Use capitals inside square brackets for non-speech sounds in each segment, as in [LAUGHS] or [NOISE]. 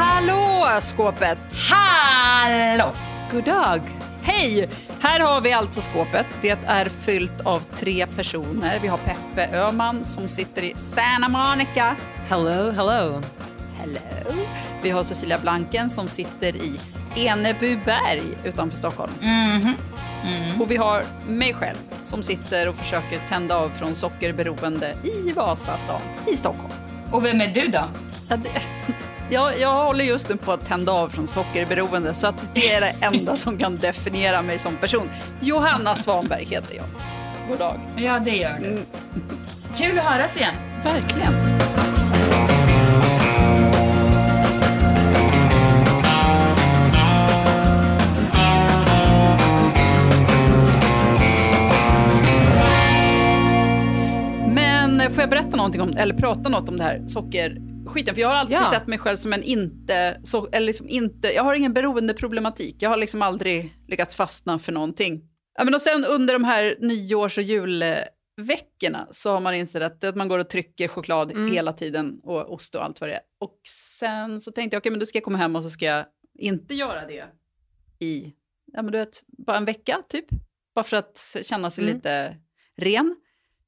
Hallå skåpet! Hallå! God dag! Hej! Här har vi alltså skåpet. Det är fyllt av tre personer. Vi har Peppe Öhman som sitter i Santa Monica. Hello, hello. Hello. Vi har Cecilia Blanken som sitter i Enebyberg utanför Stockholm. Och vi har mig själv som sitter och försöker tända av från sockerberoende i Vasastan i Stockholm. Och vem är du då? Ja, det, [LAUGHS] jag, jag håller just nu på att tända av från sockerberoende så att det är det enda som kan definiera mig som person. Johanna Svanberg heter jag. God dag. Ja, det gör Mm. du. Kul att höras igen. Verkligen. Men får jag berätta någonting om, eller prata något om det här sockerskiten? För jag har alltid Ja. sett mig själv som en inte, så, eller liksom inte, jag har ingen beroendeproblematik. Jag har liksom aldrig lyckats fastna för någonting. Ja, men och sen under de här nyårs och julveckorna så har man insett att, man går och trycker choklad hela tiden och ost och allt vad det är. Och sen så tänkte jag, okej men då ska jag komma hem och så ska jag inte göra det i, ja men du vet, bara en vecka typ. Bara för att känna sig lite ren.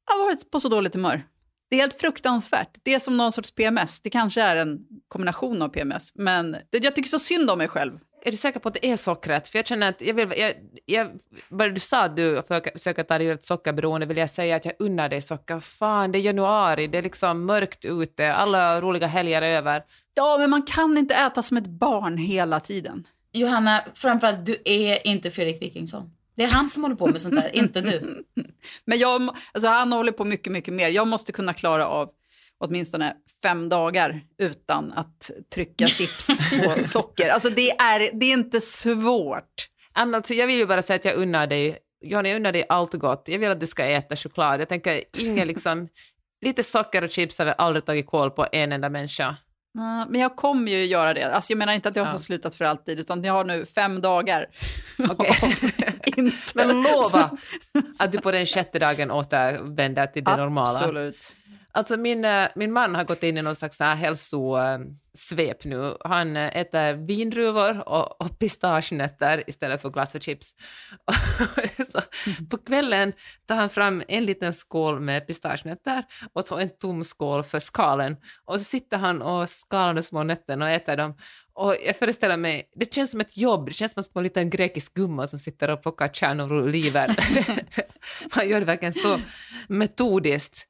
Jag har varit på så dåligt humör. Det är helt fruktansvärt. Det är som någon sorts PMS. Det kanske är en kombination av PMS. Men det, jag tycker så synd om mig själv. Är du säker på att det är sockret? För jag känner att jag vill, jag, jag, bara du sa att du försöker, ta dig ur ett sockerberoende vill jag säga att jag unnar dig socker. Fan, det är januari, det är liksom mörkt ute, alla roliga helger är över. Ja, men man kan inte äta som ett barn hela tiden. Johanna, framförallt, du är inte Fredrik Wikingsson. Det är han som håller på med sånt där, inte du. [LAUGHS] Men jag, alltså han håller på mycket, mycket mer. Jag måste kunna klara av åtminstone fem dagar utan att trycka [LAUGHS] chips och socker. Alltså det är, det är inte svårt. Anna, Alltså, jag vill ju bara säga att jag unnar dig, Johanna, jag unnar dig allt gott. Jag vill att du ska äta choklad. Jag tänker, ingen liksom, [LAUGHS] lite socker och chips har väl aldrig tagit koll på en enda människa. Men jag kommer ju göra det. Alltså jag menar inte att jag har Ja. slutat för alltid, utan jag har nu fem dagar. [LAUGHS] Okej. inte. Men lova [LAUGHS] att du på den sjätte dagen återvänder till det normala. Absolut. Alltså min, eh, min man har gått in i någon slags så här hälsosvep nu. Han eh, äter vindruvor och, och pistagenötter istället för glass och chips. [LAUGHS] så på kvällen tar han fram en liten skål med pistagenötter och så en tom skål för skalen. Och så sitter han och skalar de små nötterna och äter dem. Och jag föreställer mig, det känns som ett jobb, det känns som att man en liten grekisk gumma som sitter och plockar kärnor och oliver. [LAUGHS] Man gör det verkligen så metodiskt.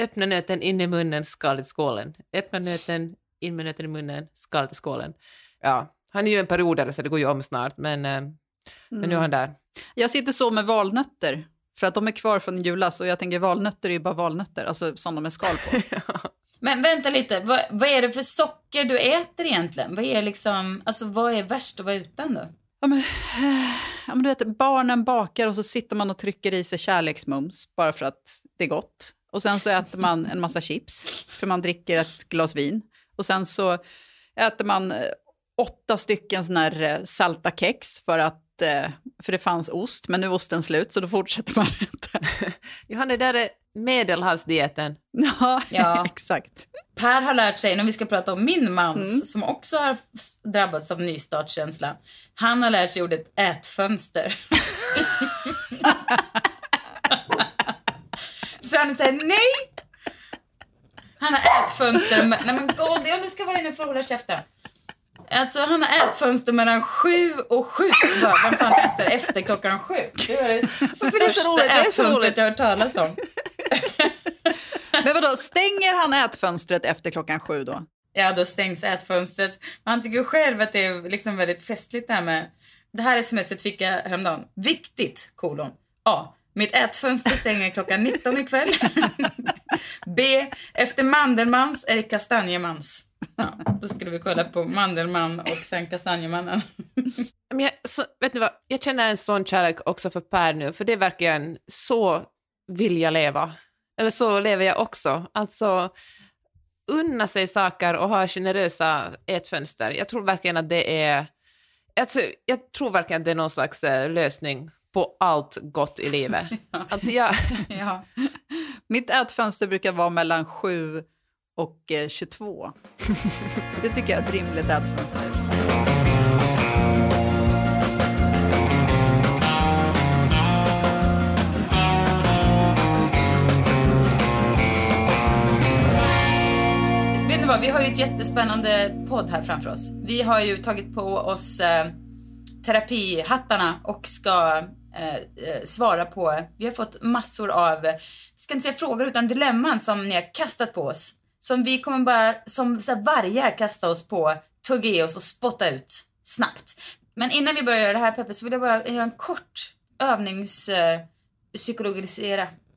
Öppna nöten in i munnen, skal i skålen. Öppna nöten, in med nöten i munnen, skal i skålen. Ja, han är ju en periodare så det går ju om snart, men, eh, men nu är han där. Jag sitter så med valnötter, för att de är kvar från julas och jag tänker valnötter är ju bara valnötter, alltså som de är skal på. [LAUGHS] Men vänta lite, vad, vad är det för socker du äter egentligen? Vad är liksom, alltså vad är värst att vara utan då? Ja, men, ja, men du vet, barnen bakar och så sitter man och trycker i sig kärleksmums bara för att det är gott. Och sen så äter man en massa chips för man dricker ett glas vin. Och sen så äter man eh, åtta stycken såna här eh, salta kex för att eh, för det fanns ost, men nu är osten slut så då fortsätter man [LAUGHS] äta. [LAUGHS] Johanna, det där är medelhavsdieten. Ja, Ja. [LAUGHS] exakt. Per har lärt sig, när vi ska prata om min mans som också har drabbats av nystartskänsla. Han har lärt sig ordet ätfönster. Han säger nej! Han har ätfönster, med, nej men Goldie, om du ska vara inne får hålla käften. Alltså han har ätfönster mellan sju och sju. Vem fan äter efter klockan sju? Det är det största ätfönstret jag har hört talas om. Men vadå, stänger han ätfönstret efter klockan sju då? Ja, då stängs ätfönstret. Men han tycker själv att det är liksom väldigt festligt det här med... Det här smset fick jag häromdagen. Viktigt, kolon. A. Mitt ätfönster stänger klockan 19 ikväll. [LAUGHS] B. Efter Mandelmans är det Kastanjemans. Ja, då skulle vi kolla på Mandelmann och sen Kastanjemannen. [LAUGHS] Men jag, så, vet ni vad, jag känner en sån kärlek också för Per nu, för det verkar en så vill jag leva. Eller så lever jag också. Alltså, unna sig saker och ha generösa ätfönster. Jag tror verkligen att det är... Alltså, jag tror verkligen att det är någon slags eh, lösning på allt gott i livet. [LAUGHS] Alltså, jag, [LAUGHS] Ja. Mitt ätfönster brukar vara mellan 7 och eh, 22. [LAUGHS] Det tycker jag är ett rimligt ätfönster. Vet ni vad, vi har ju ett jättespännande podd här framför oss. Vi har ju tagit på oss eh, terapihattarna och ska eh, eh, svara på, vi har fått massor av, ska inte säga frågor utan dilemman som ni har kastat på oss. Som vi kommer bara, som så här, vargar kasta oss på, tugga i oss och spotta ut snabbt. Men innan vi börjar göra det här Peppe så vill jag bara göra en kort övnings eh,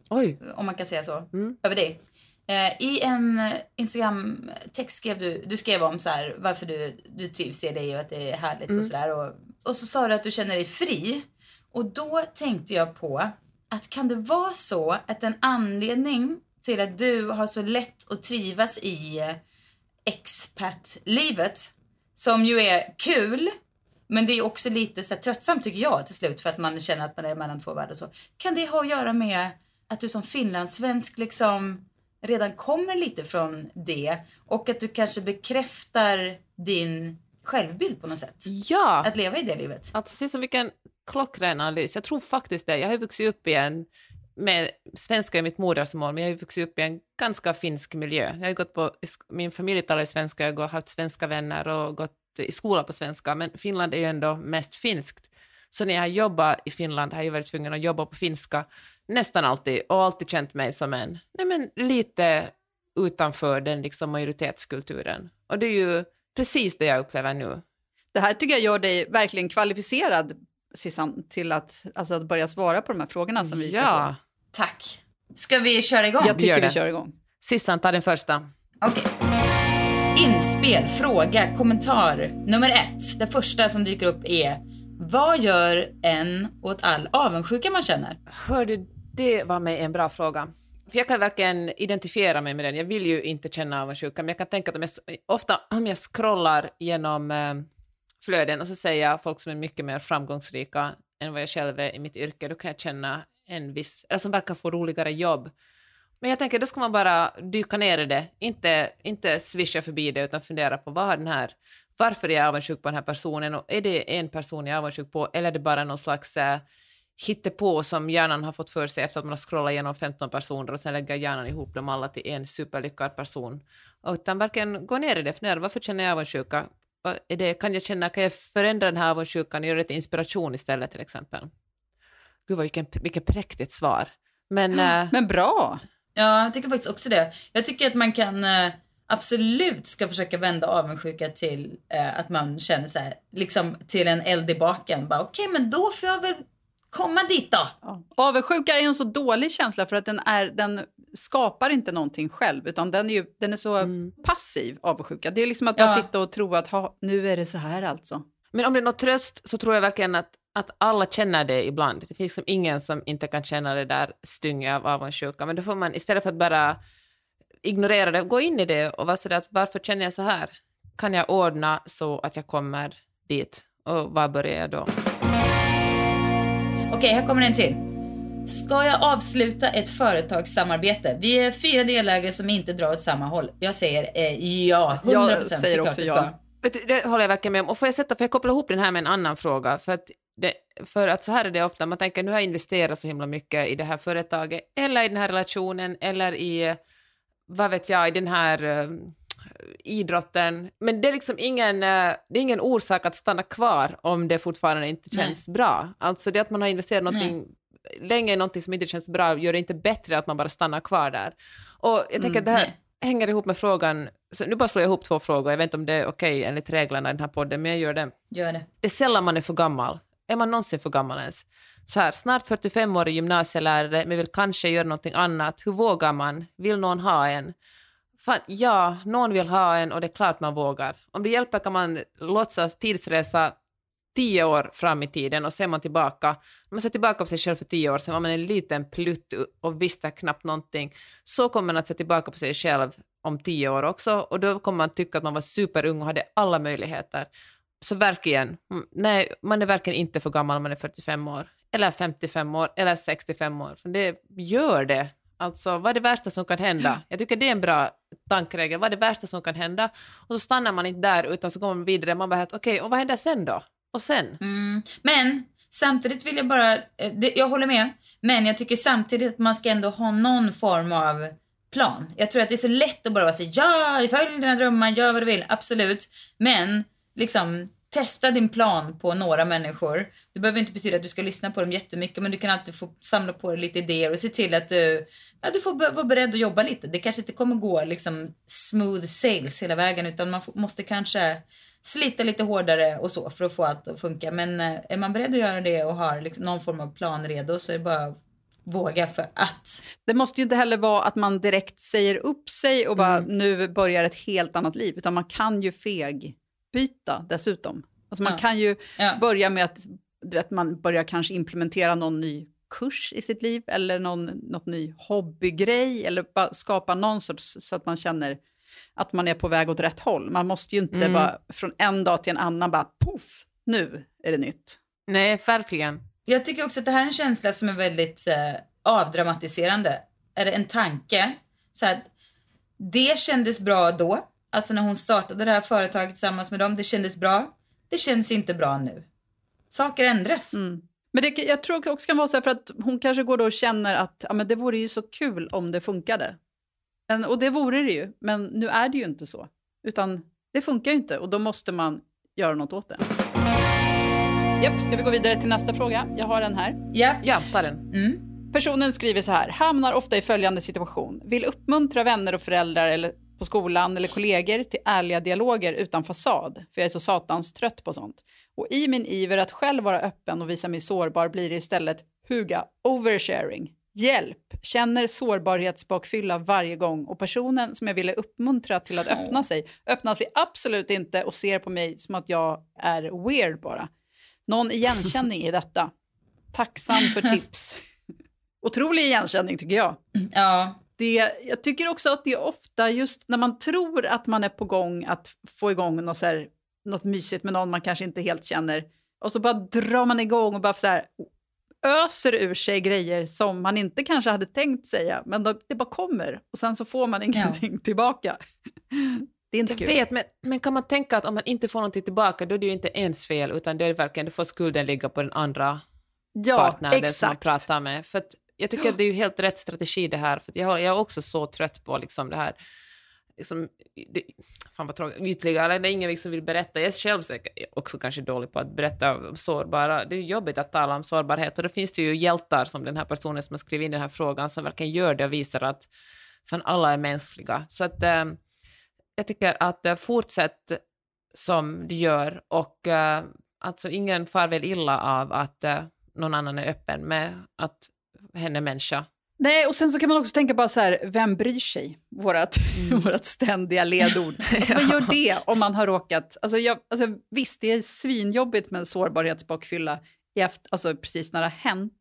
oj, om man kan säga så, över dig. Eh, I en Instagram-text skrev du, du skrev om så här, varför du, du trivs i dig och att det är härligt och sådär. Och, och så sa du att du känner dig fri. Och då tänkte jag på att kan det vara så att en anledning till att du har så lätt att trivas i eh, expat-livet, som ju är kul, men det är också lite så tröttsamt tycker jag till slut för att man känner att man är mellan två världar och så. Kan det ha att göra med att du som finlandssvensk liksom redan kommer lite från det och att du kanske bekräftar din självbild på något sätt? ja. Att leva i det livet? Alltså, precis som vilken klockren analys. Jag tror faktiskt det. Jag har vuxit upp i en, med svenska är mitt modersmål, men jag har vuxit upp i en ganska finsk miljö. Jag har gått på, min familj talar ju svenska, jag har haft svenska vänner och gått i skola på svenska, men Finland är ju ändå mest finskt. Så när jag har jobbat i Finland har jag varit tvungen att jobba på finska nästan alltid och alltid känt mig som en, nej men lite utanför den liksom majoritetskulturen. Och det är ju precis det jag upplever nu. Det här tycker jag gör dig verkligen kvalificerad, Sissan, till att, alltså att börja svara på de här frågorna som vi ska Ja, Tack. Ska vi köra igång? få. Jag tycker vi kör igång. Sissan, ta den första. Okej. Inspel, fråga, kommentar. Nummer ett. Det första som dyker upp är Vad gör en åt all avundsjuka man känner? Hörde, det var mig en bra fråga. För jag kan verkligen identifiera mig med den. Jag vill ju inte känna avundsjuka, men jag kan tänka att om jag, ofta om jag scrollar genom eh, flöden och så ser jag folk som är mycket mer framgångsrika än vad jag själv är i mitt yrke, då kan jag känna en viss, eller som verkar få roligare jobb. Men jag tänker, då ska man bara dyka ner i det, inte, inte swisha förbi det, utan fundera på vad den här, varför är jag avundsjuk på den här personen och är det en person jag är avundsjuk på eller är det bara någon slags eh, hittepå som hjärnan har fått för sig efter att man har scrollat igenom 15 personer och sen lägger hjärnan ihop dem alla till en superlyckad person. Utan verkligen gå ner i det, fundera, varför känner jag avundsjuka? Vad är det, kan jag känna, kan jag förändra den här avundsjukan och göra det till inspiration istället till exempel? Gud, vad vilken, vilket präktigt svar. Men eh, Men bra! Ja, jag tycker faktiskt också det. Jag tycker att man kan eh, absolut ska försöka vända avundsjuka till eh, att man känner så här, liksom till en eld i baken. Okej, men då får jag väl komma dit då. Ja. Avundsjuka är en så dålig känsla för att den, är, den skapar inte någonting själv, utan den är, ju, den är så passiv avundsjuka. Det är liksom att bara Ja. sitta och tro att ha, nu är det så här alltså. Men om det är något tröst så tror jag verkligen att, att alla känner det ibland. Det finns liksom ingen som inte kan känna det där stynget av avundsjuka. Men då får man istället för att bara ignorera det, gå in i det och vara sådär att varför känner jag så här? Kan jag ordna så att jag kommer dit? Och var börjar jag då? Okej, här kommer en till. Ska jag avsluta ett företagssamarbete? Vi är fyra delägare som inte drar åt samma håll. Jag säger eh, ja, 100%. Jag säger också ja. Du, det håller jag verkligen med om. Och får jag sätta, för jag kopplar ihop den här med en annan fråga. För att, det, för att så här är det ofta, man tänker nu har jag investerat så himla mycket i det här företaget, eller i den här relationen, eller i, vad vet jag, i den här eh, idrotten. Men det är liksom ingen, eh, det är ingen orsak att stanna kvar om det fortfarande inte Nej. känns bra. Alltså det att man har investerat någonting länge i någonting som inte känns bra gör det inte bättre att man bara stannar kvar där. Och jag tänker Mm, att det här nej. hänger ihop med frågan, så nu bara slår jag ihop två frågor, jag vet inte om det är okej enligt reglerna i den här podden, men jag gör det. Gör det. Det är sällan man är för gammal. Är man någonsin för gammal ens? så här, snart 45-årig gymnasielärare men vill kanske göra någonting annat. Hur vågar man? Vill någon ha en? Fan, ja, någon vill ha en och det är klart man vågar. Om det hjälper kan man låtsas tidsresa tio år fram i tiden och ser man tillbaka, man ser tillbaka på sig själv för tio år sedan var man en liten plutt och visste knappt någonting, så kommer man att se tillbaka på sig själv om tio år också och då kommer man tycka att man var superung och hade alla möjligheter. Så verkligen, nej, man är verkligen inte för gammal om man är 45 år, eller 55 år, eller 65 år, för det gör det. Alltså, vad är det värsta som kan hända? [CLEARS THROAT] Jag tycker det är en bra tankregel. Vad är det värsta som kan hända? Och så stannar man inte där, utan så går man vidare. Man bara, okej, okay, och vad händer sen då? Och sen? Mm. Men samtidigt vill jag bara, eh, jag håller med, men jag tycker samtidigt att man ska ändå ha någon form av plan. Jag tror att det är så lätt att bara säga ja, följ dina drömmar, gör vad du vill, absolut. Men liksom testa din plan på några människor. Det behöver inte betyda att du ska lyssna på dem jättemycket men du kan alltid få samla på dig lite idéer och se till att du, ja, du får vara beredd att jobba lite. Det kanske inte kommer gå liksom smooth sales hela vägen utan man måste kanske slita lite hårdare och så för att få allt att funka. Men eh, är man beredd att göra det och har liksom någon form av plan redo så är det bara våga för att. Det måste ju inte heller vara att man direkt säger upp sig och bara mm. nu börjar ett helt annat liv, utan man kan ju fegbyta dessutom. Alltså man ja. kan ju ja. börja med att, att man börjar kanske implementera någon ny kurs i sitt liv eller någon något ny hobbygrej eller bara skapa någon sorts så att man känner att man är på väg åt rätt håll. Man måste ju inte mm. bara från en dag till en annan bara poff, nu är det nytt. Nej, verkligen. Jag tycker också att det här är en känsla som är väldigt eh, avdramatiserande. Är det en tanke? Så att det kändes bra då, alltså när hon startade det här företaget tillsammans med dem, det kändes bra. Det känns inte bra nu. Saker ändras. Mm. Men det, jag tror också kan vara så här för att hon kanske går då och känner att ja, men det vore ju så kul om det funkade. Men, och det vore det ju, men nu är det ju inte så. Utan det funkar ju inte och då måste man göra något åt det. Japp, ska vi gå vidare till nästa fråga? Jag har den här. Japp. Ja, ta den. Mm. Personen skriver så här, hamnar ofta i följande situation. Vill uppmuntra vänner och föräldrar eller på skolan eller kollegor till ärliga dialoger utan fasad, för jag är så satans trött på sånt. Och i min iver att själv vara öppen och visa mig sårbar blir det istället huga oversharing. Hjälp! Känner sårbarhetsbakfylla varje gång och personen som jag ville uppmuntra till att öppna sig öppnar sig absolut inte och ser på mig som att jag är weird bara. Någon igenkänning i detta? Tacksam för tips. [LAUGHS] Otrolig igenkänning tycker jag. Ja. Det, jag tycker också att det är ofta just när man tror att man är på gång att få igång något, så här, något mysigt med någon man kanske inte helt känner och så bara drar man igång och bara så här, öser ur sig grejer som man inte kanske hade tänkt säga, men det bara kommer och sen så får man ingenting ja. [LAUGHS] tillbaka. Det är inte jag kul. vet, men, men kan man tänka att om man inte får någonting tillbaka, då är det ju inte ens fel, utan det är verkligen, då får skulden ligga på den andra ja, partnern, exakt. den som man pratar med. För att jag tycker att det är ju helt rätt strategi det här, för jag, jag är också så trött på liksom det här liksom, det, fan vad tråkigt, ytligare, det är ingen som vill berätta. Jag är själv också kanske dålig på att berätta om sårbara, det är jobbigt att tala om sårbarhet och då finns det ju hjältar som den här personen som har skrivit in den här frågan som verkligen gör det och visar att fan alla är mänskliga. Så att äh, jag tycker att äh, fortsätt som du gör och äh, alltså ingen far väl illa av att äh, någon annan är öppen med att hen är människa Nej, och sen så kan man också tänka bara så här, vem bryr sig? Vårat, mm. [LAUGHS] vårat ständiga ledord. [LAUGHS] Alltså, vad gör det om man har råkat... Alltså, jag, alltså, visst, det är svinjobbigt med en sårbarhetsbakfylla efter, alltså, precis när det har hänt.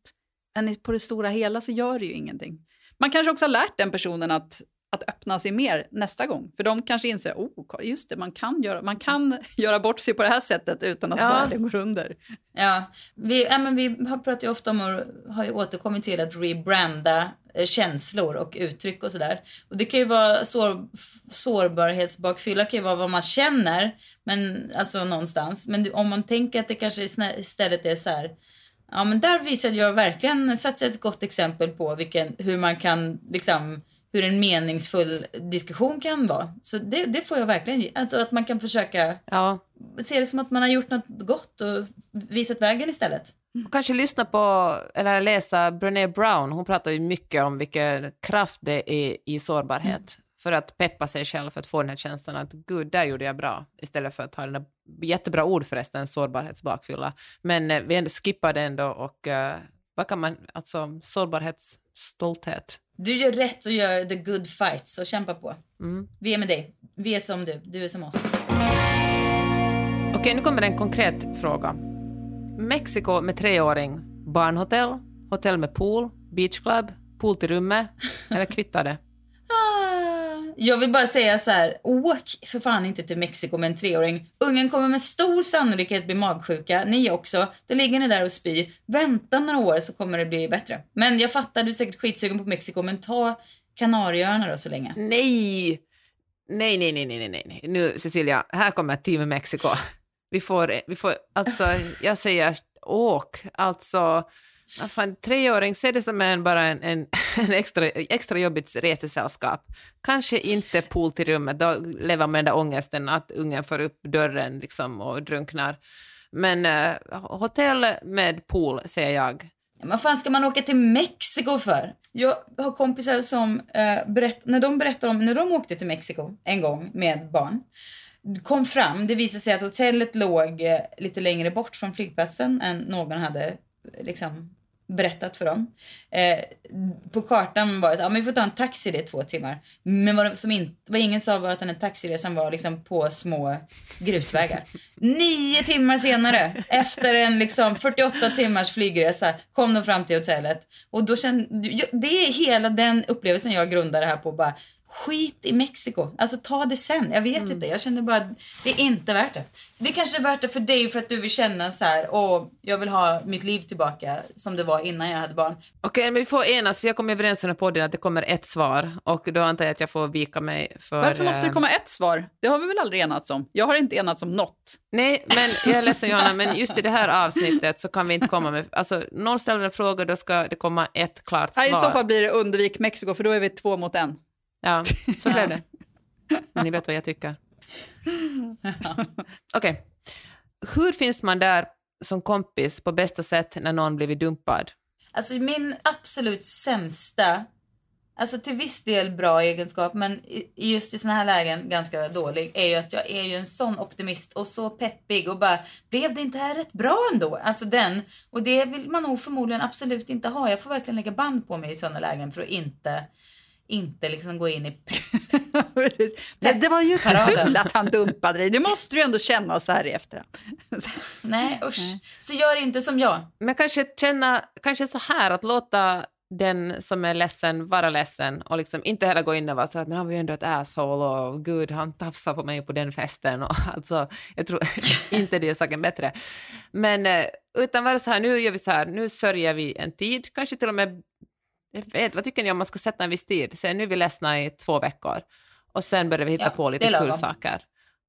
Men på det stora hela så gör det ju ingenting. Man kanske också har lärt den personen att att öppna sig mer nästa gång. För de kanske inser, oh, just det, man kan göra, man kan [LAUGHS] göra bort sig på det här sättet utan att ja. världen går under. Ja, vi, ja, men vi har pratat ju ofta om och har ju återkommit till att rebranda eh, känslor och uttryck och sådär. Och det kan ju vara sår, sårbarhetsbakfylla kan ju vara vad man känner, men alltså någonstans. Men om man tänker att det kanske istället är så här, ja men där visade jag verkligen, satt ett gott exempel på vilken, hur man kan liksom hur en meningsfull diskussion kan vara. Så det, det får jag verkligen Alltså att man kan försöka ja. se det som att man har gjort något gott och visat vägen istället. Och kanske lyssna på eller läsa Brené Brown. Hon pratar ju mycket om vilken kraft det är i sårbarhet. Mm. För att peppa sig själv, för att få den här känslan att gud, där gjorde jag bra. Istället för att ha den där, jättebra ord förresten, sårbarhetsbakfylla. Men eh, vi skippar det ändå och uh, vad kan man, alltså sårbarhetsstolthet. Du gör rätt och gör the good fight, så kämpa på. Mm. Vi är med dig. Vi är som du, du är som oss. Okej, nu kommer en konkret fråga. Mexiko med treåring, barnhotell, hotell med pool, beachclub, pool till rummet, [LAUGHS] eller? Ah, jag vill bara säga så här, åk för fan inte till Mexiko med en treåring. Ungen kommer med stor sannolikhet bli magsjuka, ni också. Då ligger ni där och spyr. Vänta några år så kommer det bli bättre. Men jag fattar, du är säkert skitsugen på Mexiko, men ta Kanarieöarna då så länge. Nej! Nej, nej, nej, nej, nej, nej. Nu, Cecilia, här kommer Team Mexiko. Vi får, vi får, alltså, jag säger åk. Alltså, vad fan, treåring, se det som en, bara en, en, [LAUGHS] en extra, extra jobbigt resesällskap. Kanske inte pool till rummet, då lever man med den där ångesten att ungen får upp dörren liksom och drunknar. Men eh, hotell med pool, säger jag. Men vad fan ska man åka till Mexiko för? Jag har kompisar som eh, berätt, när de berättar om när de åkte till Mexiko en gång med barn. Kom fram, det visade sig att hotellet låg eh, lite längre bort från flygplatsen än någon hade liksom berättat för dem. Eh, på kartan var det så, ja men vi får ta en taxi, det är två timmar. Men vad, som in, vad ingen sa var att den här taxiresan var liksom på små grusvägar. Nio timmar senare, efter en liksom 48 timmars flygresa, kom de fram till hotellet. Och då kände, det är hela den upplevelsen jag grundar det här på. Bara, skit i Mexiko. Alltså ta det sen. Jag vet inte. Jag känner bara att det är inte värt det. Det kanske är värt det för dig för att du vill känna så här, åh, jag vill ha mitt liv tillbaka som det var innan jag hade barn. Okej, men vi får enas, vi har kommit överens under podden att det kommer ett svar och då antar jag att jag får vika mig för... Varför måste det eh, komma ett svar? Det har vi väl aldrig enats om? Jag har inte enats om något. Nej, men jag är ledsen Johanna, men just i det här [LAUGHS] avsnittet så kan vi inte komma med... Alltså, någon ställer en fråga, då ska det komma ett klart svar. Nej, I så fall blir det undvik Mexiko, för då är vi två mot en. Ja, [LAUGHS] så blev det. Men ni vet vad jag tycker. [LAUGHS] Okej. Hur finns man där som kompis på bästa sätt när någon blivit dumpad? Alltså min absolut sämsta, alltså till viss del bra egenskap, men just i såna här lägen ganska dålig, är ju att jag är ju en sån optimist och så peppig och bara, blev det inte här rätt bra ändå? Alltså den, och det vill man nog förmodligen absolut inte ha. Jag får verkligen lägga band på mig i såna lägen för att inte, inte liksom gå in i. [LAUGHS] Men det var ju kul att han dumpade dig. Det måste du ändå känna så här i efterhand. [LAUGHS] Nej usch. Så gör inte som jag. Men kanske känna, kanske så här att låta den som är ledsen vara ledsen och liksom inte heller gå in och vara så att men han var ju ändå ett asshole och gud han tafsade på mig på den festen och [LAUGHS] alltså jag tror inte det är saken bättre. Men eh, utan vara så här nu gör vi så här, nu sörjer vi en tid, kanske till och med jag vet, vad tycker ni om man ska sätta en viss tid? Sen nu är vi ledsna i två veckor och sen börjar vi hitta Ja, på lite kul saker.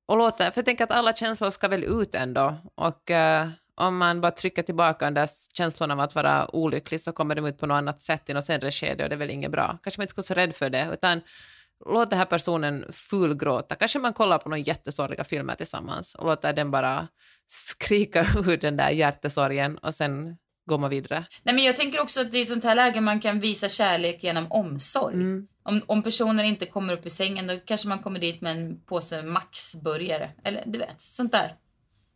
Och låta, för jag tänker att alla känslor ska väl ut ändå och eh, om man bara trycker tillbaka den där känslan av att vara olycklig så kommer de ut på något annat sätt i något senare skede och det är väl inget bra. Kanske man inte ska vara så rädd för det utan låt den här personen fullgråta. Kanske man kollar på några jättesorgliga filmer tillsammans och låter den bara skrika [LAUGHS] ur den där hjärtesorgen och sen går man vidare. Nej men jag tänker också att det är ett sånt här läge man kan visa kärlek genom omsorg. Om, om personen inte kommer upp ur sängen då kanske man kommer dit med en påse Max-burgare. Eller du vet, sånt där.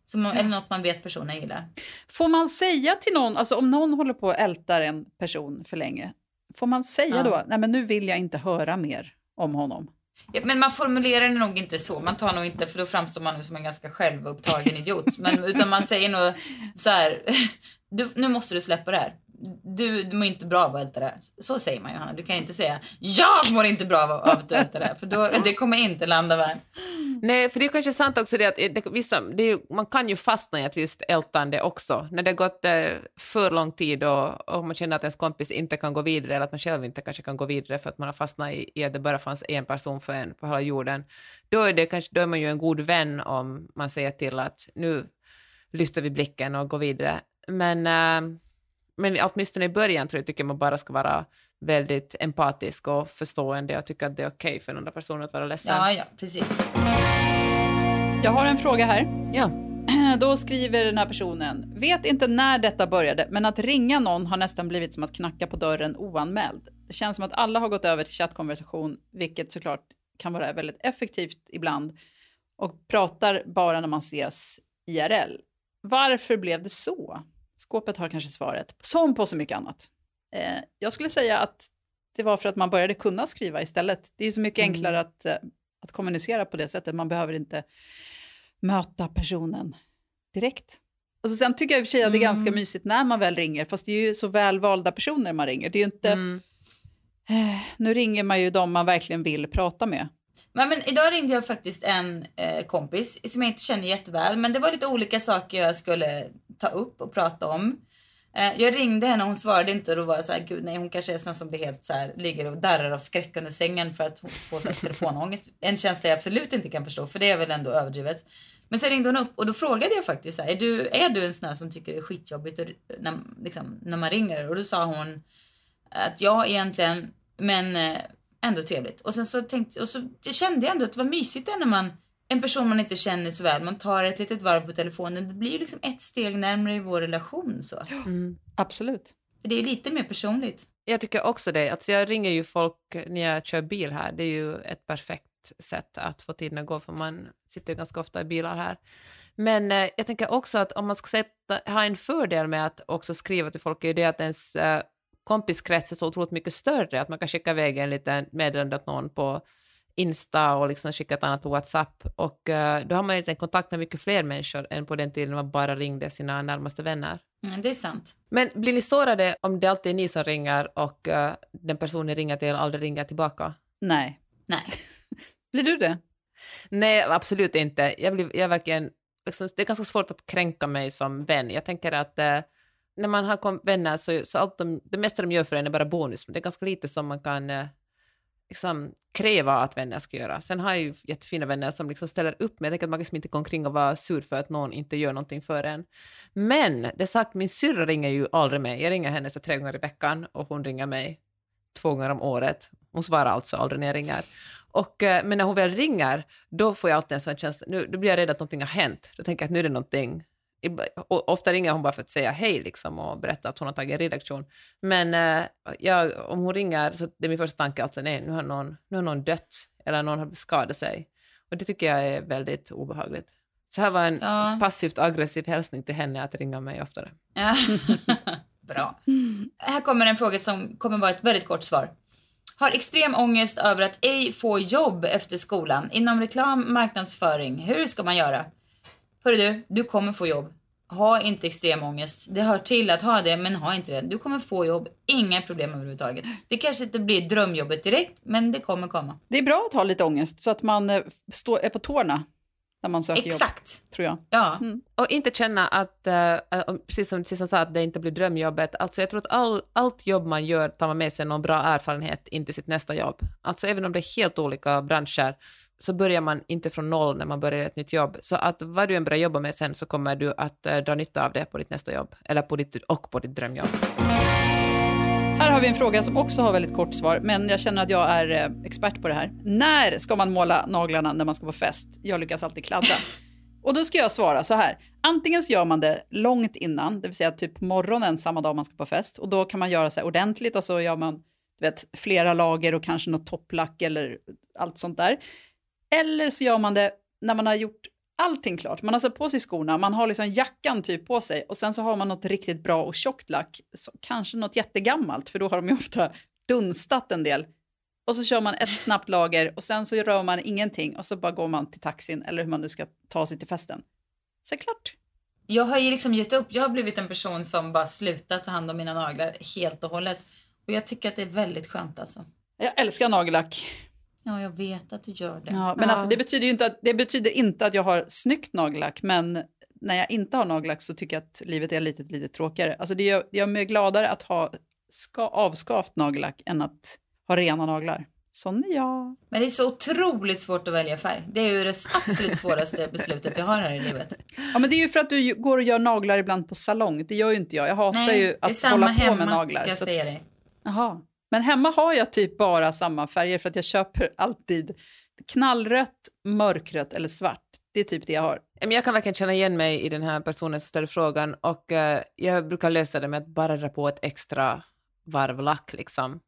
Som, Eller något man vet personen gillar. Får man säga till någon, alltså om någon håller på och ältar en person för länge, får man säga Ja. då, nej men nu vill jag inte höra mer om honom? Ja, men man formulerar det nog inte så. Man tar nog inte, för då framstår man som en ganska självupptagen [LAUGHS] idiot. Men, utan man säger nog så här, du, nu måste du släppa det här. Du, du mår inte bra av att älta det här. Så säger man Johanna. Du kan inte säga, jag mår inte bra av, av att du ältar det här. För då, det kommer inte landa väl. Nej, för det är kanske sant också det att eh, det, vissa, det är, man kan ju fastna i ett visst ältande också. När det har gått eh, för lång tid och, och man känner att ens kompis inte kan gå vidare eller att man själv inte kanske kan gå vidare för att man har fastnat i, i att det bara fanns en person för en på hela jorden. Då är, det kanske, då är man ju en god vän om man säger till att nu lyfter vi blicken och går vidare. Men, eh, men åtminstone i början tror jag tycker man bara ska vara väldigt empatisk och förstående och tycka att det är okej för den andra personen att vara ledsen. Ja, ja, precis. Jag har en fråga här. ja. [CLEARS THROAT] Då skriver den här personen, vet inte när detta började, men att ringa någon har nästan blivit som att knacka på dörren oanmäld. Det känns som att alla har gått över till chattkonversation, vilket såklart kan vara väldigt effektivt ibland, och pratar bara när man ses IRL. Varför blev det så? Skåpet har kanske svaret, som på så mycket annat. Eh, jag skulle säga att det var för att man började kunna skriva istället. Det är ju så mycket Mm. enklare att, eh, att kommunicera på det sättet. Man behöver inte möta personen direkt. Och så sen tycker jag i och för sig att det är ganska Mm. mysigt när man väl ringer, fast det är ju så välvalda personer man ringer. Det är inte, Mm. eh, nu ringer man ju dem man verkligen vill prata med. Men, men idag ringde jag faktiskt en eh, kompis som jag inte känner jätteväl. Men det var lite olika saker jag skulle ta upp och prata om. Eh, jag ringde henne och hon svarade inte och då var jag så här, gud nej hon kanske är sån som blir helt så här, ligger och darrar av skräck under sängen för att hon får så här, telefonångest. [LAUGHS] En känsla jag absolut inte kan förstå för det är väl ändå överdrivet. Men sen ringde hon upp och då frågade jag faktiskt så här, är du, är du en sån här som tycker det är skitjobbigt och, när, liksom, när man ringer? Och då sa hon att ja egentligen, men eh, ändå trevligt. Och sen så tänkte och så jag kände jag ändå att det var mysigt när man, en person man inte känner så väl, man tar ett litet varv på telefonen. Det blir ju liksom ett steg närmare i vår relation så. Mm. Absolut. För det är lite mer personligt. Jag tycker också det. Alltså jag ringer ju folk när jag kör bil här. Det är ju ett perfekt sätt att få tiden att gå för man sitter ju ganska ofta i bilar här. Men eh, jag tänker också att om man ska sätta, ha en fördel med att också skriva till folk är ju det att ens eh, kompiskrets är så otroligt mycket större. Att man kan skicka iväg en liten meddelande åt någon på Insta och liksom skicka ett annat på WhatsApp. Och eh, då har man en kontakt med mycket fler människor än på den tiden man bara ringde sina närmaste vänner. Mm, det är sant. Men blir ni sårade om det alltid är ni som ringer och eh, den person ni ringer till aldrig ringer tillbaka? Nej. Nej. [LAUGHS] Blir du det? Nej, absolut inte. Jag blir, jag verkligen, liksom, det är ganska svårt att kränka mig som vän. Jag tänker att eh, när man har vänner så, så allt de, det mesta de gör för en är bara bonus. Det är ganska lite som man kan liksom, kräva att vänner ska göra. Sen har jag ju jättefina vänner som liksom ställer upp, men jag tänker att man liksom inte går omkring och vara sur för att någon inte gör någonting för en. Men det sagt, min syrra ringer ju aldrig mig. Jag ringer henne så tre gånger i veckan och hon ringer mig två gånger om året. Hon svarar alltså aldrig när jag ringer. Och, eh, men när hon väl ringer, då får jag alltid en sån känsla, nu, då blir jag rädd att någonting har hänt. Då tänker jag att nu är det någonting. Ofta ringer hon bara för att säga hej liksom, och berätta att hon har tagit redaktion. Men eh, jag, om hon ringer så det är min första tanke alltså, nej, nu har någon, nu har någon dött eller någon har skadat sig. Och det tycker jag är väldigt obehagligt. Så här var en Ja. passivt aggressiv hälsning till henne att ringa mig oftare. Ja. [LAUGHS] Bra. Här kommer en fråga som kommer vara ett väldigt kort svar. Har extrem ångest över att ej få jobb efter skolan inom reklam, marknadsföring. Hur ska man göra? Hörru du, du kommer få jobb. Ha inte extrem ångest. Det hör till att ha det, men ha inte det. Du kommer få jobb. Inga problem överhuvudtaget. Det kanske inte blir drömjobbet direkt, men det kommer komma. Det är bra att ha lite ångest så att man eh, står, är på tårna när man söker jobb, Exakt. tror jag. Ja. Och inte känna att, eh, att- precis som Sissan sa, att det inte blir drömjobbet. Alltså jag tror att all, allt jobb man gör tar man med sig någon bra erfarenhet in till sitt nästa jobb. Alltså även om det är helt olika branscher så börjar man inte från noll när man börjar ett nytt jobb. Så att vad du än börjar jobba med sen så kommer du att eh, dra nytta av det på ditt nästa jobb. Eller på ditt, och på ditt drömjobb. Här har vi en fråga som också har väldigt kort svar, men jag känner att jag är eh, expert på det här. När ska man måla naglarna när man ska på fest? Jag lyckas alltid kladda. [LAUGHS] Och då ska jag svara så här. Antingen så gör man det långt innan, det vill säga typ morgonen samma dag man ska på fest. Och då kan man göra så ordentligt och så gör man du vet, flera lager och kanske något topplack eller allt sånt där. Eller så gör man det när man har gjort allting klart. Man har satt på sig skorna, man har liksom jackan typ på sig och sen så har man något riktigt bra och tjockt lack. Kanske något jättegammalt, för då har de ju ofta dunstat en del. Och så kör man ett snabbt lager och sen så rör man ingenting och så bara går man till taxin eller hur man nu ska ta sig till festen. Så klart. Jag har ju liksom gett upp. Jag har blivit en person som bara slutat ta hand om mina naglar helt och hållet. Och jag tycker att det är väldigt skönt alltså. Jag älskar nagellack. Ja, jag vet att du gör det. Ja, men alltså, det, betyder ju inte att, det betyder inte att jag har snyggt nagellack, men när jag inte har nagellack så tycker jag att livet är lite, lite tråkigare. Alltså det gör, det gör mig gladare att ha ska, avskavt nagellack än att ha rena naglar. Sån är jag. Men det är så otroligt svårt att välja färg. Det är ju det absolut svåraste beslutet vi har här i livet. Ja, men det är ju för att du går och gör naglar ibland på salong. Det gör ju inte jag. Jag hatar Nej, ju det är att samma hålla på hemma, med naglar. ska jag säga att- dig. Jaha. Men hemma har jag typ bara samma färger för att jag köper [LAUGHS] alltid knallrött, mörkrött eller svart. Det är typ det jag har. Men jag kan verkligen känna igen mig i den här personen som ställer frågan och eh, jag brukar lösa det med att bara dra på ett extra varv lack liksom.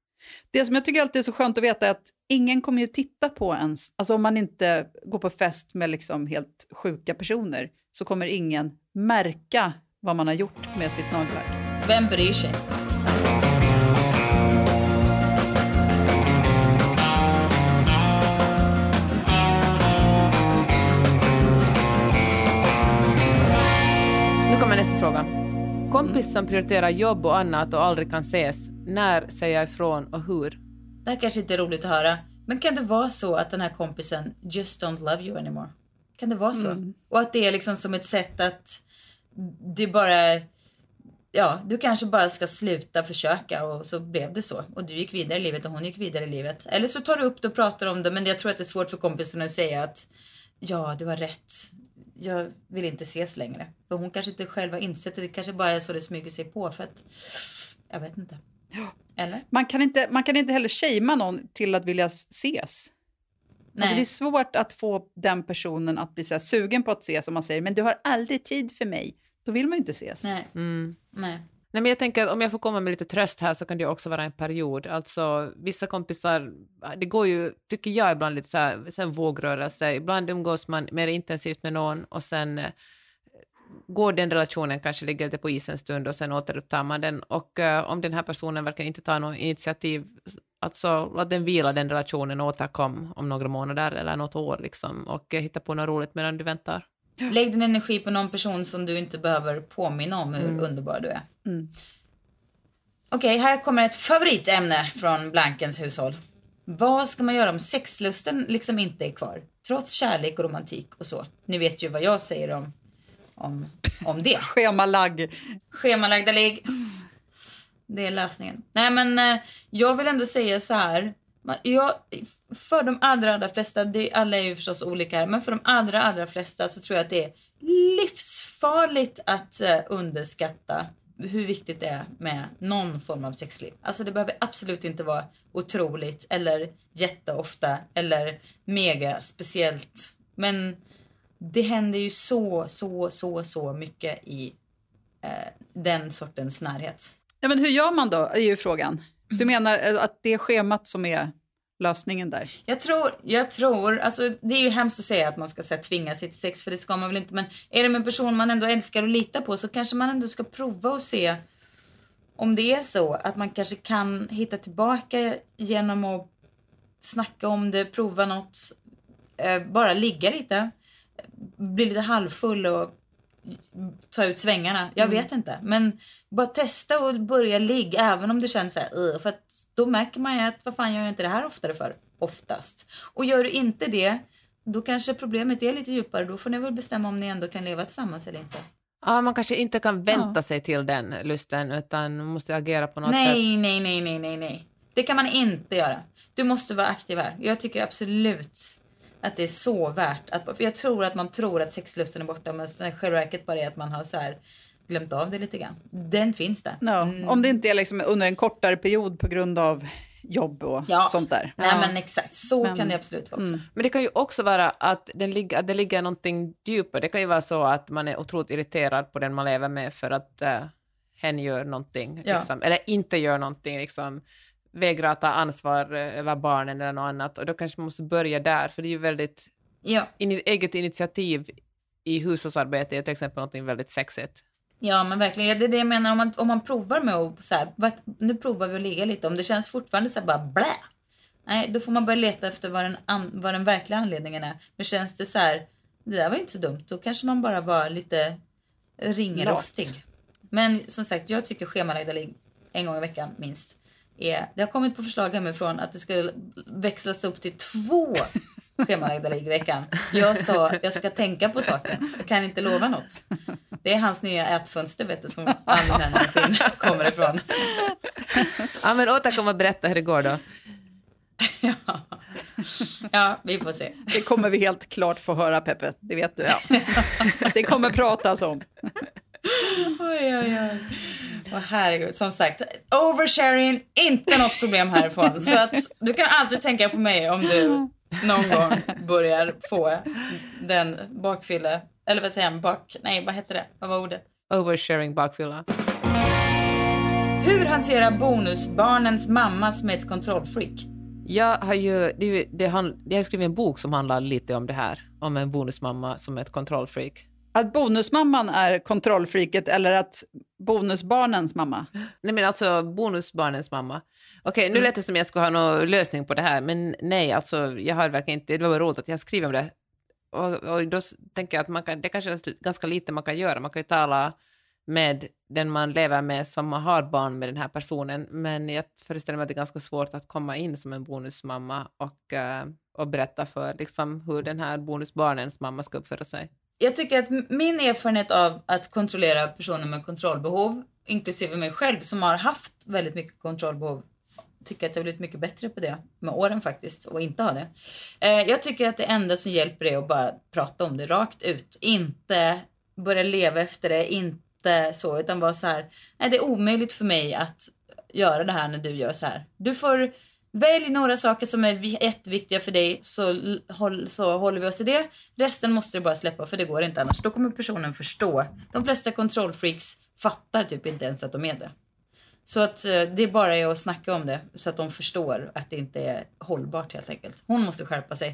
Det som jag tycker alltid är så skönt att veta är att ingen kommer ju titta på ens, alltså om man inte går på fest med liksom helt sjuka personer så kommer ingen märka vad man har gjort med sitt nagellack. Vem bryr sig? Fråga. Kompis som prioriterar jobb och annat och aldrig kan ses. När säger jag ifrån och hur? Det här kanske inte är roligt att höra. Men kan det vara så att den här kompisen just don't love you anymore? Kan det vara så? Och att det är liksom som ett sätt att det bara... Ja, du kanske bara ska sluta försöka och så blev det så. Och du gick vidare i livet och hon gick vidare i livet. Eller så tar du upp det och pratar om det men jag tror att det är svårt för kompisen att säga att ja, du har rätt. Jag vill inte ses längre. För hon kanske inte själv har insett det. Det kanske bara är så det smyger sig på för att jag vet inte. Eller? Man kan inte, man kan inte heller shamea någon till att vilja ses. Alltså det är svårt att få den personen att bli så här sugen på att ses om man säger men du har aldrig tid för mig. Då vill man ju inte ses. Nej. Mm. Nej. Nej, men jag tänker att om jag får komma med lite tröst här så kan det också vara en period. Alltså vissa kompisar, det går ju, tycker jag ibland lite så här, sen vågrörelse. Ibland umgås man mer intensivt med någon och sen eh, går den relationen kanske ligger lite på is en stund och sen återupptar man den. Och uh, om den här personen verkligen inte tar något initiativ, alltså låt den vila den relationen och återkom om några månader eller något år liksom och uh, hitta på något roligt medan du väntar. Lägg din energi på någon person som du inte behöver påminna om hur Mm. underbar du är. Okej, här kommer ett favoritämne från Blankens hushåll. Vad ska man göra om sexlusten liksom inte är kvar? Trots kärlek och romantik och så. Ni vet ju vad jag säger om, om, om det. [LAUGHS] Schemalagg. Schemalagda ligg. Det är lösningen. Nej men eh, jag vill ändå säga så här. Jag, för de allra, allra flesta, det, alla är ju förstås olika här, men för de allra, allra flesta så tror jag att det är livsfarligt att eh, underskatta hur viktigt det är med någon form av sexliv. Alltså det behöver absolut inte vara otroligt eller jätteofta eller mega speciellt. Men det händer ju så, så, så, så mycket i eh, den sortens närhet. Ja, men hur gör man då, är ju frågan. Du menar eh, att det är schemat som är lösningen där? Jag tror, jag tror, alltså det är ju hemskt att säga att man ska så här, tvinga sig till sex för det ska man väl inte men är det med en person man ändå älskar och litar på så kanske man ändå ska prova och se om det är så att man kanske kan hitta tillbaka genom att snacka om det, prova något, eh, bara ligga lite, bli lite halvfull och ta ut svängarna. Jag vet inte. Men bara testa och börja ligga även om du känner så här, för då märker man ju att vad fan gör jag inte det här oftare för? Oftast. Och gör du inte det, då kanske problemet är lite djupare. Då får ni väl bestämma om ni ändå kan leva tillsammans eller inte. Ja, man kanske inte kan vänta sig till den lusten utan måste agera på något sätt. Nej, nej, nej, nej, nej, nej. Det kan man inte göra. Du måste vara aktiv här. Jag tycker absolut att det är så värt att, för jag tror att man tror att sexlusten är borta men i själva verket bara är att man har så här glömt av det lite grann. Den finns där. Ja, Mm. Om det inte är liksom under en kortare period på grund av jobb och Ja. sånt där. Nej Ja. men exakt, så Men- kan det absolut vara också. Men det kan ju också vara att, den ligger, att det ligger någonting djupare. Det kan ju vara så att man är otroligt irriterad på den man lever med för att uh, hen gör någonting, Ja. liksom, eller inte gör någonting, liksom, vägrar ta ansvar eh, över barnen eller något annat. Och då kanske man måste börja där, för det är ju väldigt... Ja. In, eget initiativ i hushållsarbete är till exempel någonting väldigt sexigt. Ja men verkligen, det är det jag menar om man, om man provar med att så här, nu provar vi att ligga lite, om det känns fortfarande så här bara blä. Nej, då får man börja leta efter vad den, an, vad den verkliga anledningen är. Men känns det så här, det där var ju inte så dumt, då kanske man bara var lite ringrostig. Men som sagt, jag tycker schemalagda ligg en gång i veckan minst. Är, det har kommit på förslag hemifrån att det skulle växlas upp till två [LAUGHS] schemalagda ligg i veckan. Jag sa, jag ska tänka på saken. Jag kan inte lova något. Det är hans nya ätfönster vet du som energin kommer ifrån. Ja, men återkom och berätta hur det går då. [LAUGHS] Ja. ja, vi får se. Det kommer vi helt klart få höra, Peppe. Det vet du. Ja. [LAUGHS] Det kommer pratas om. Oj, oj, oj. Åh, herregud, som sagt, oversharing, inte något problem härifrån. Så att du kan alltid tänka på mig om du någon gång börjar få den bakfylle, eller vad säger man, bak, nej vad heter det, vad var ordet? Oversharing bakfylla. Hur hanterar bonusbarnens mamma som är ett kontrollfreak? Jag har ju, det, det, han, jag har skrivit en bok som handlar lite om det här, om en bonusmamma som är ett kontrollfreak. Att bonusmamman är kontrollfreaket eller att bonusbarnens mamma? Nej men alltså bonusbarnens mamma. Okej, nu Mm. lät det som jag skulle ha någon lösning på det här, men nej, alltså jag har verkligen inte, det var roligt att jag skriver om det. Och, och då tänker jag att man kan, det kanske är ganska lite man kan göra, man kan ju tala med den man lever med som har barn med den här personen, men jag föreställer mig att det är ganska svårt att komma in som en bonusmamma och, eh, och berätta för liksom, hur den här bonusbarnens mamma ska uppföra sig. Jag tycker att min erfarenhet av att kontrollera personer med kontrollbehov, inklusive mig själv som har haft väldigt mycket kontrollbehov, tycker att jag har blivit mycket bättre på det med åren faktiskt och inte ha det. Eh, jag tycker att det enda som hjälper är att bara prata om det rakt ut. Inte börja leva efter det, inte så, utan vara så här. Nej, det är omöjligt för mig att göra det här när du gör så här. Du får Välj några saker som är vi- jätteviktiga för dig så, så håller vi oss till det. Resten måste du bara släppa för det går inte annars. Då kommer personen förstå. De flesta kontrollfreaks fattar typ inte ens att de är det. Så att eh, det är bara är att snacka om det så att de förstår att det inte är hållbart helt enkelt. Hon måste skärpa sig.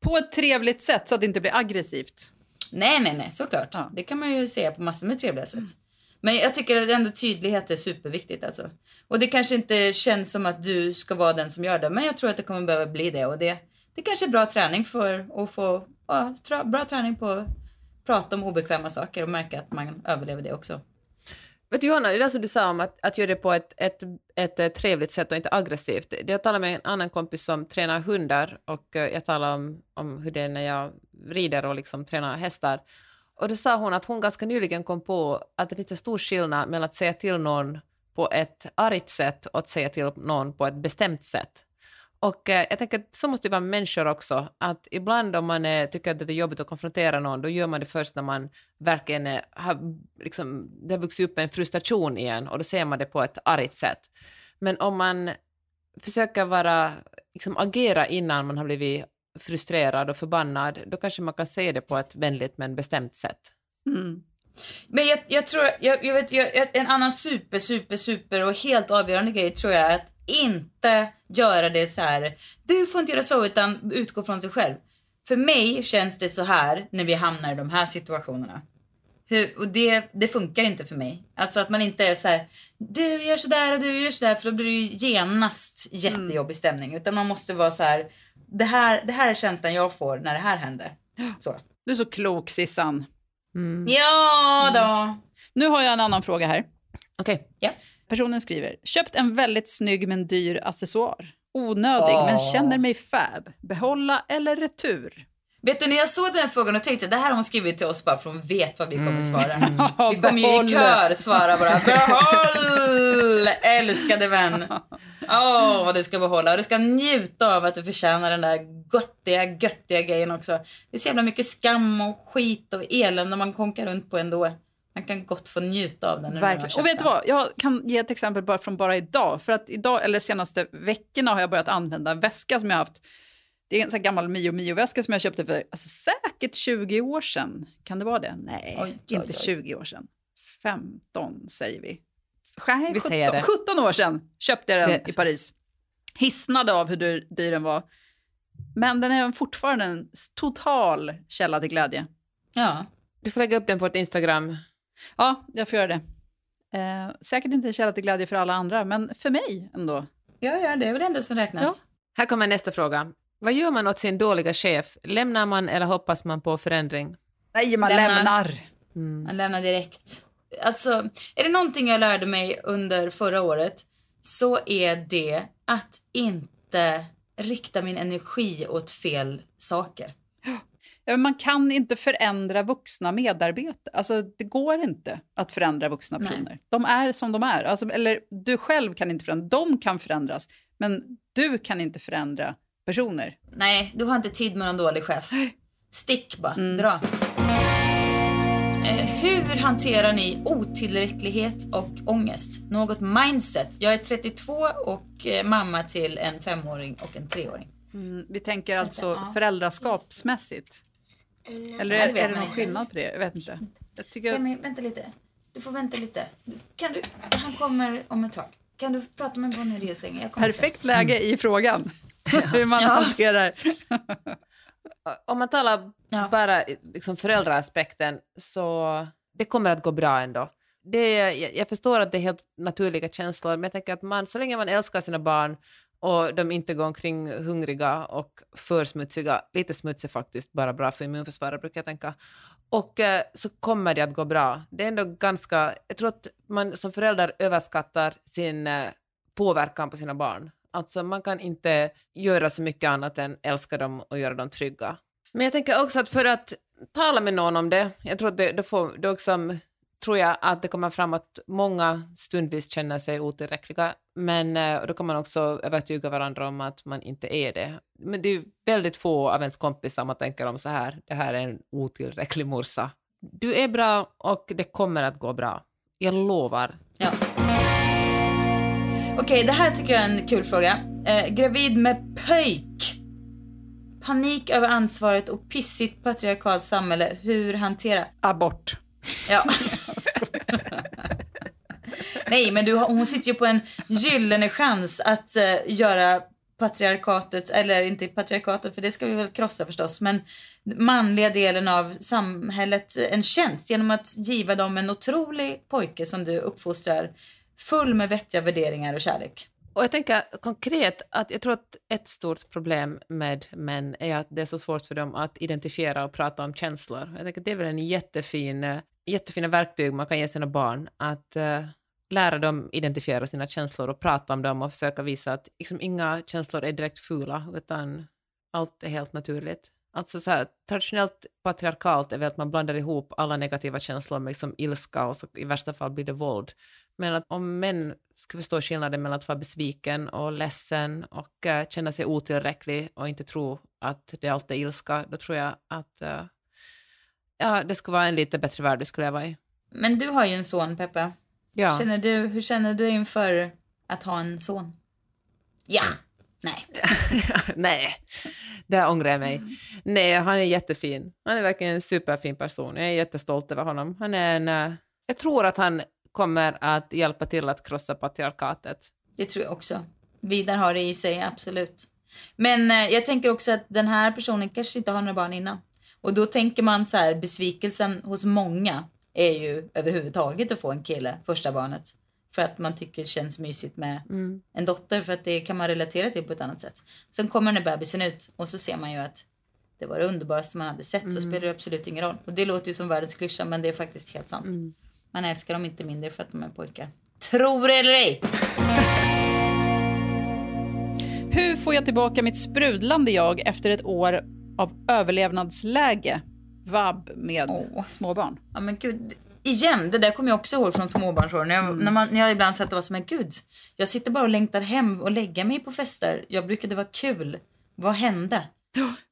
På ett trevligt sätt så att det inte blir aggressivt. Nej, nej, nej, såklart. Ja. Det kan man ju säga på massor med trevliga sätt. Men jag tycker att ändå tydlighet är superviktigt alltså. Och det kanske inte känns som att du ska vara den som gör det, men jag tror att det kommer behöva bli det. Och det, det kanske är bra träning för att få, ja, tra, bra träning på att prata om obekväma saker och märka att man överlever det också. Vet du Johanna, det där som du sa om att, att göra det på ett, ett, ett, eh, trevligt sätt och inte aggressivt. Jag talade med en annan kompis som tränar hundar och eh, jag talade om, om hur det är när jag rider och liksom tränar hästar. Och då sa hon att hon ganska nyligen kom på att det finns en stor skillnad mellan att säga till någon på ett argt sätt och att säga till någon på ett bestämt sätt. Och eh, jag tänker att så måste det vara med människor också, att ibland om man eh, tycker att det är jobbigt att konfrontera någon, då gör man det först när man verkligen eh, har, liksom, det har vuxit upp en frustration igen och då ser man det på ett argt sätt. Men om man försöker vara, liksom agera innan man har blivit frustrerad och förbannad, då kanske man kan säga det på ett vänligt men bestämt sätt. Mm. Men jag, jag tror, jag, jag vet, jag, en annan super, super, super och helt avgörande grej tror jag är att inte göra det så här. Du får inte göra så utan utgå från sig själv. För mig känns det så här när vi hamnar i de här situationerna. Hur, och det, det funkar inte för mig. Alltså att man inte är så här. Du gör sådär och du gör sådär för då blir det genast jättejobbig stämning. Utan man måste vara så här. Det här, det här är känslan jag får när det här händer. Så. Du är så klok Sissan. Ja då. Nu har jag en annan fråga här. Okej. Ja. Personen skriver, köpt en väldigt snygg men dyr accessoar. Onödig men Åh. känner mig fab. Behålla eller retur? Vet du, när jag såg den här frågan och tänkte det här har hon skrivit till oss bara för hon vet vad vi kommer svara. [LAUGHS] Ja, Vi kommer ju i kör svara bara [LAUGHS] behåll älskade vän. [LAUGHS] Åh, vad du ska behålla och du ska njuta av att du förtjänar den där göttiga, göttiga grejen också. Det är så jävla mycket skam och skit och elände man konkar runt på ändå. Man kan gott få njuta av den. Verkligen. Och vet du vad, jag kan ge ett exempel bara från bara idag. För att idag, eller senaste veckorna har jag börjat använda väska som jag haft. Det är en sån här gammal Mio Mio-väska som jag köpte för alltså, säkert 20 år sedan. Kan det vara det? Nej, Oj, oj, inte oj. 20 år sedan. 15 säger vi. Nej, Vi 17, säger det. 17 år sedan köpte jag den Det- i Paris. Hisnade av hur dyr, dyr den var. Men den är fortfarande en total källa till glädje. Ja. Du får lägga upp den på ett Instagram. Ja, jag får göra det. Eh, säkert inte en källa till glädje för alla andra, men för mig ändå. ja, ja, det är väl det enda som räknas. Här kommer nästa fråga. Vad gör man åt sin dåliga chef? Lämnar man eller hoppas man på förändring? Nej, man Lämnar. lämnar. Man lämnar direkt. Alltså, är det någonting jag lärde mig under förra året så är det att inte rikta min energi åt fel saker. Ja, men man kan inte förändra vuxna medarbetare. Alltså, det går inte att förändra vuxna Nej. personer. De är som de är. Alltså, eller du själv kan inte förändra. De kan förändras, men du kan inte förändra personer. Nej, du har inte tid med någon dålig chef. Stick bara, Mm. dra. Eh, hur hanterar ni otillräcklighet och ångest? Något mindset? Jag är 32 och eh, mamma till en femåring och en treåring. Mm, vi tänker alltså ja. föräldraskapsmässigt. Eller Ja, är, är det någon inte. skillnad på det? Jag vet inte. Jag tycker... Men vänta lite. Du får vänta lite. Kan du, han kommer om ett tag. Kan du prata med Bonnie i sängen? Perfekt strax. läge i frågan. Hur man Ja. hanterar. Om man talar Ja. bara liksom föräldraaspekten så det kommer att gå bra ändå. Det, jag, jag förstår att det är helt naturliga känslor, men jag tänker att man, så länge man älskar sina barn och de inte går omkring hungriga och för smutsiga, lite smutsig faktiskt, bara bra för immunförsvaret brukar jag tänka, och eh, så kommer det att gå bra. Det är ändå ganska, jag tror att man som förälder överskattar sin eh, påverkan på sina barn. Alltså man kan inte göra så mycket annat än älska dem och göra dem trygga. Men jag tänker också att för att tala med någon om det, jag tror att det, det får, det också, tror jag att det kommer fram att många stundvis känner sig otillräckliga, men eh, då kan man också övertyga varandra om att man inte är det. Men det är väldigt få av ens kompisar man tänker om så här, det här är en otillräcklig morsa. Du är bra och det kommer att gå bra. Jag lovar. Ja. Okej, det här tycker jag är en kul fråga. Eh, gravid med pöjk. Panik över ansvaret och pissigt patriarkalt samhälle. Hur hantera? Abort. Ja. [LAUGHS] Nej, men du, hon sitter ju på en gyllene chans att eh, göra patriarkatet, eller inte patriarkatet för det ska vi väl krossa förstås, men manliga delen av samhället en tjänst genom att giva dem en otrolig pojke som du uppfostrar full med vettiga värderingar och kärlek. Och jag tänker konkret att jag tror att ett stort problem med män är att det är så svårt för dem att identifiera och prata om känslor. Jag tänker att det är väl en jättefin, eh, jättefina verktyg man kan ge sina barn att uh, lära dem identifiera sina känslor och prata om dem och försöka visa att liksom, inga känslor är direkt fula utan allt är helt naturligt. Alltså så här, traditionellt patriarkalt är väl att man blandar ihop alla negativa känslor med liksom ilska och så i värsta fall blir det våld. Men att om män skulle förstå skillnaden mellan att vara besviken och ledsen och eh, känna sig otillräcklig och inte tro att det alltid är ilska, då tror jag att eh, ja, det skulle vara en lite bättre värld vi skulle leva i. Men du har ju en son, Peppa. Ja. Känner du, hur känner du inför att ha en son? Ja! Nej. [LAUGHS] Nej, där ångrar jag mig. Nej, han är jättefin. Han är verkligen en superfin person. Jag är jättestolt över honom. Han är en... eh, jag tror att han kommer att hjälpa till att krossa patriarkatet. Det tror jag också. Vidar har det i sig, absolut. Men eh, jag tänker också att den här personen kanske inte har några barn innan. Och då tänker man så här, besvikelsen hos många är ju överhuvudtaget att få en kille, första barnet. För att man tycker det känns mysigt med en dotter för att det kan man relatera till på ett annat sätt. Sen kommer den där bebisen ut och så ser man ju att det var det underbaraste man hade sett så spelar det absolut ingen roll. Och det låter ju som världens klyscha men det är faktiskt helt sant. Man älskar dem inte mindre för att de är pojkar. Tror eller ej! Hur får jag tillbaka mitt sprudlande jag efter ett år av överlevnadsläge? Vab med Åh. småbarn. Ja men gud, igen, det där kommer jag också ihåg från småbarnsåren. När jag, när, man, när jag ibland satt och var som men gud, jag sitter bara och längtar hem och lägga mig på fester. Jag brukade vara kul. Vad hände?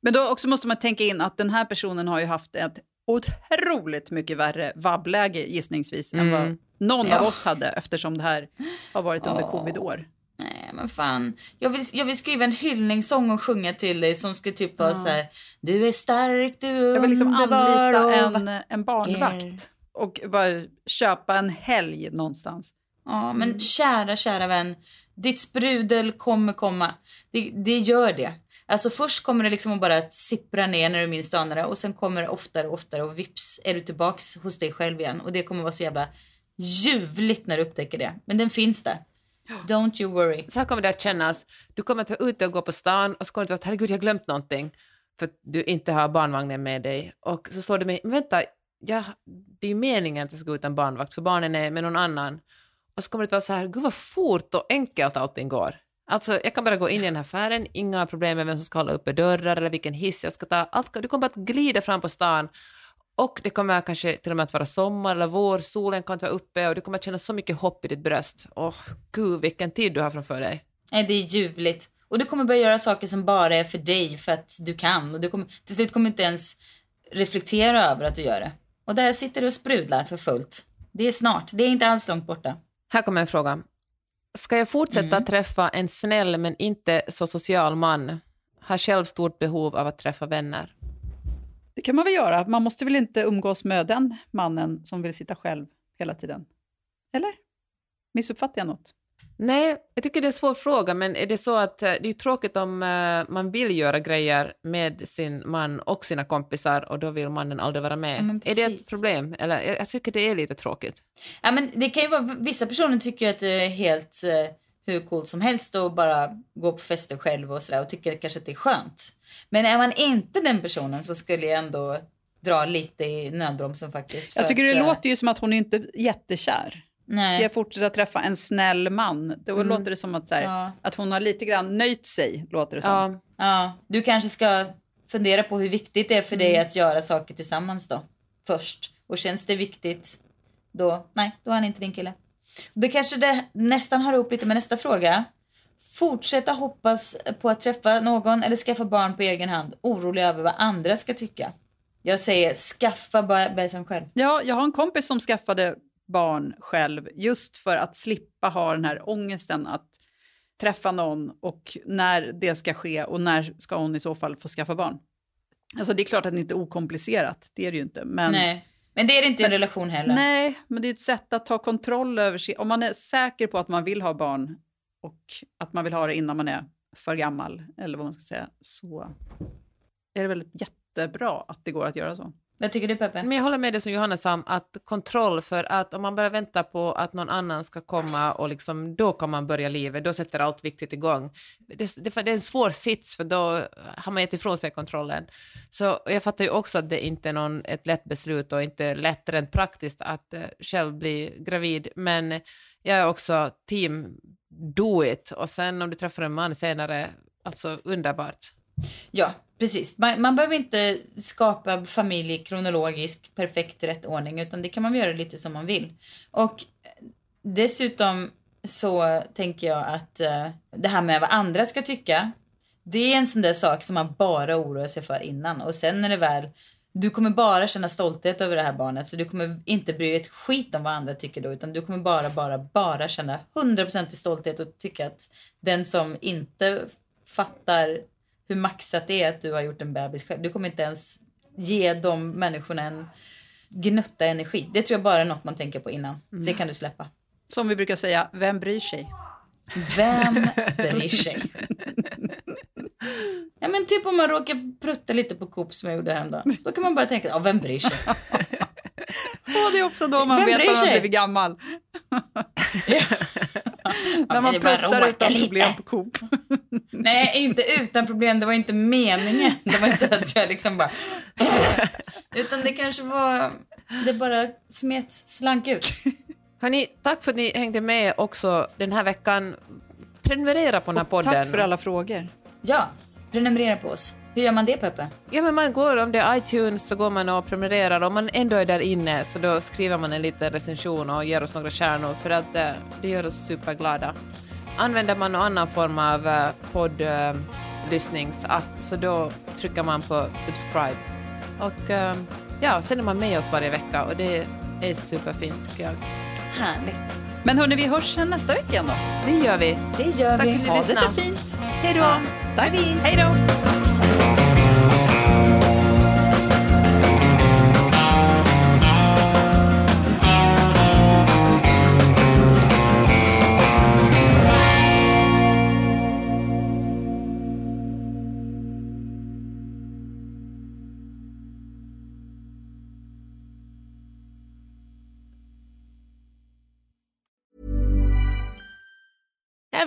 Men då också måste man tänka in att den här personen har ju haft ett otroligt mycket värre vabbläge gissningsvis än vad någon Ja. av oss hade eftersom det här har varit under Åh. covid-år. Nej men fan. Jag vill, jag vill skriva en hyllningssång och sjunga till dig som skulle typ vara så här. Du är stark, du är Jag vill liksom underbar anlita och en, en barnvakt och bara köpa en helg någonstans. Ja, men kära, kära vän. Ditt sprudel kommer komma. Det, det gör det. Alltså först kommer det liksom att bara sippra ner när du minst anar det och sen kommer det oftare och oftare och vips är du tillbaks hos dig själv igen och det kommer vara så jävla ljuvligt när du upptäcker det. Men den finns där. Don't you worry. Så här kommer det att kännas. Du kommer att vara ute och gå på stan och så kommer du att herregud, jag har glömt någonting för att du inte har barnvagnen med dig. Och så står du med, men vänta, ja, det är ju meningen att jag ska gå utan barnvakt för barnen är med någon annan. Och så kommer det att vara så här, gud vad fort och enkelt allting går. Alltså, jag kan bara gå in i den här affären, inga problem med vem som ska hålla uppe dörrar eller vilken hiss jag ska ta. Allt, du kommer att glida fram på stan och det kommer kanske till och med att vara sommar eller vår, solen kommer att vara uppe och du kommer att känna så mycket hopp i ditt bröst. Åh, gud vilken tid du har framför dig. Nej, det är ljuvligt. Och du kommer börja göra saker som bara är för dig för att du kan. Och du kommer, till slut kommer du inte ens reflektera över att du gör det. Och där sitter du och sprudlar för fullt. Det är snart. Det är inte alls långt borta. Här kommer en fråga. Ska jag fortsätta träffa en snäll men inte så social man? Har själv stort behov av att träffa vänner. Det kan man väl göra. Man måste väl inte umgås med den mannen som vill sitta själv hela tiden? Eller? Missuppfattar jag något? Nej, jag tycker det är en svår fråga, men är det så att eh, det är tråkigt om eh, man vill göra grejer med sin man och sina kompisar och då vill mannen aldrig vara med. Ja, är det ett problem? Eller jag, tycker det är lite tråkigt. Ja, men det kan ju vara, vissa personer tycker att det är helt eh, hur coolt som helst att bara gå på fester själv och sådär och tycker kanske att det är skönt. Men är man inte den personen så skulle jag ändå dra lite i nödbromsen faktiskt. för Jag tycker att, det eh, låter ju som att hon är inte jättekär. Nej. Ska jag fortsätta träffa en snäll man? Då låter det som att, så här, Ja. att hon har lite grann nöjt sig. Låter det som. Ja, Ja, du kanske ska fundera på hur viktigt det är för dig att göra saker tillsammans då. Först. Och känns det viktigt, då, nej, då är han inte din kille. Då kanske det nästan hör ihop lite med nästa fråga. Fortsätta hoppas på att träffa någon eller skaffa barn på egen hand. Orolig över vad andra ska tycka. Jag säger skaffa bebisen själv. Ja, jag har en kompis som skaffade barn själv just för att slippa ha den här ångesten att träffa någon och när det ska ske och när ska hon i så fall få skaffa barn. Alltså det är klart att det inte är okomplicerat, det är det ju inte. Men, Nej, men det är det inte i en relation heller. nej, men det är ett sätt att ta kontroll över sig. Om man är säker på att man vill ha barn och att man vill ha det innan man är för gammal, eller vad man ska säga, så är det väl jättebra att det går att göra så. Vad tycker du Peppe? men jag håller med det som Johanna sa om att kontroll för att om man bara väntar på att någon annan ska komma och liksom då kan man börja livet, då sätter allt viktigt igång. Det, det, det är en svår sits för då har man gett ifrån sig kontrollen. Så jag fattar ju också att det inte är någon, ett lätt beslut och inte lätt rent praktiskt att eh, själv bli gravid, men jag är också team do it och sen om du träffar en man senare, alltså underbart. Ja, precis. Man, man behöver inte skapa familj i kronologisk perfekt rätt ordning utan det kan man göra lite som man vill. Och dessutom så tänker jag att eh, det här med vad andra ska tycka det är en sån där sak som man bara oroar sig för innan och sen när det väl du kommer bara känna stolthet över det här barnet så du kommer inte bry dig ett skit om vad andra tycker då utan du kommer bara, bara, bara känna 100% i stolthet och tycka att den som inte fattar hur maxat det är att du har gjort en bebis själv. Du kommer inte ens ge de människorna en gnutta energi. Det tror jag bara är något man tänker på innan. Det kan du släppa. Som vi brukar säga, vem bryr sig? Vem [LAUGHS] bryr sig? Ja men typ om man råkar prutta lite på Coop som jag gjorde häromdagen. Då kan man bara tänka, ja vem bryr sig? [LAUGHS] Och det är också då man Vem vet att man har blivit gammal. [LAUGHS] När man pruttar utan lite. problem på Coop. [LAUGHS] Nej, inte utan problem. Det var inte meningen. Det var inte att jag liksom bara... Utan det kanske var... Det bara smet slank ut. [LAUGHS] Hörni, tack för att ni hängde med också den här veckan. Prenumerera på den här podden. Tack för alla frågor. Ja, prenumerera på oss. Hur gör man det Peppe? Ja, men man går, om det är iTunes så går man och prenumererar. Om man ändå är där inne så då skriver man en liten recension och ger oss några stjärnor för att eh, det gör oss superglada. Använder man någon annan form av eh, poddlyssningsapp så då trycker man på subscribe. Och eh, ja, sen är man med oss varje vecka och det är superfint tycker jag. Härligt. Men hörni, vi hörs nästa vecka igen då. Det gör vi. Det gör Tack vi. för att ni Ha det lyssnade. så fint. Hej då! Tack. Hej då.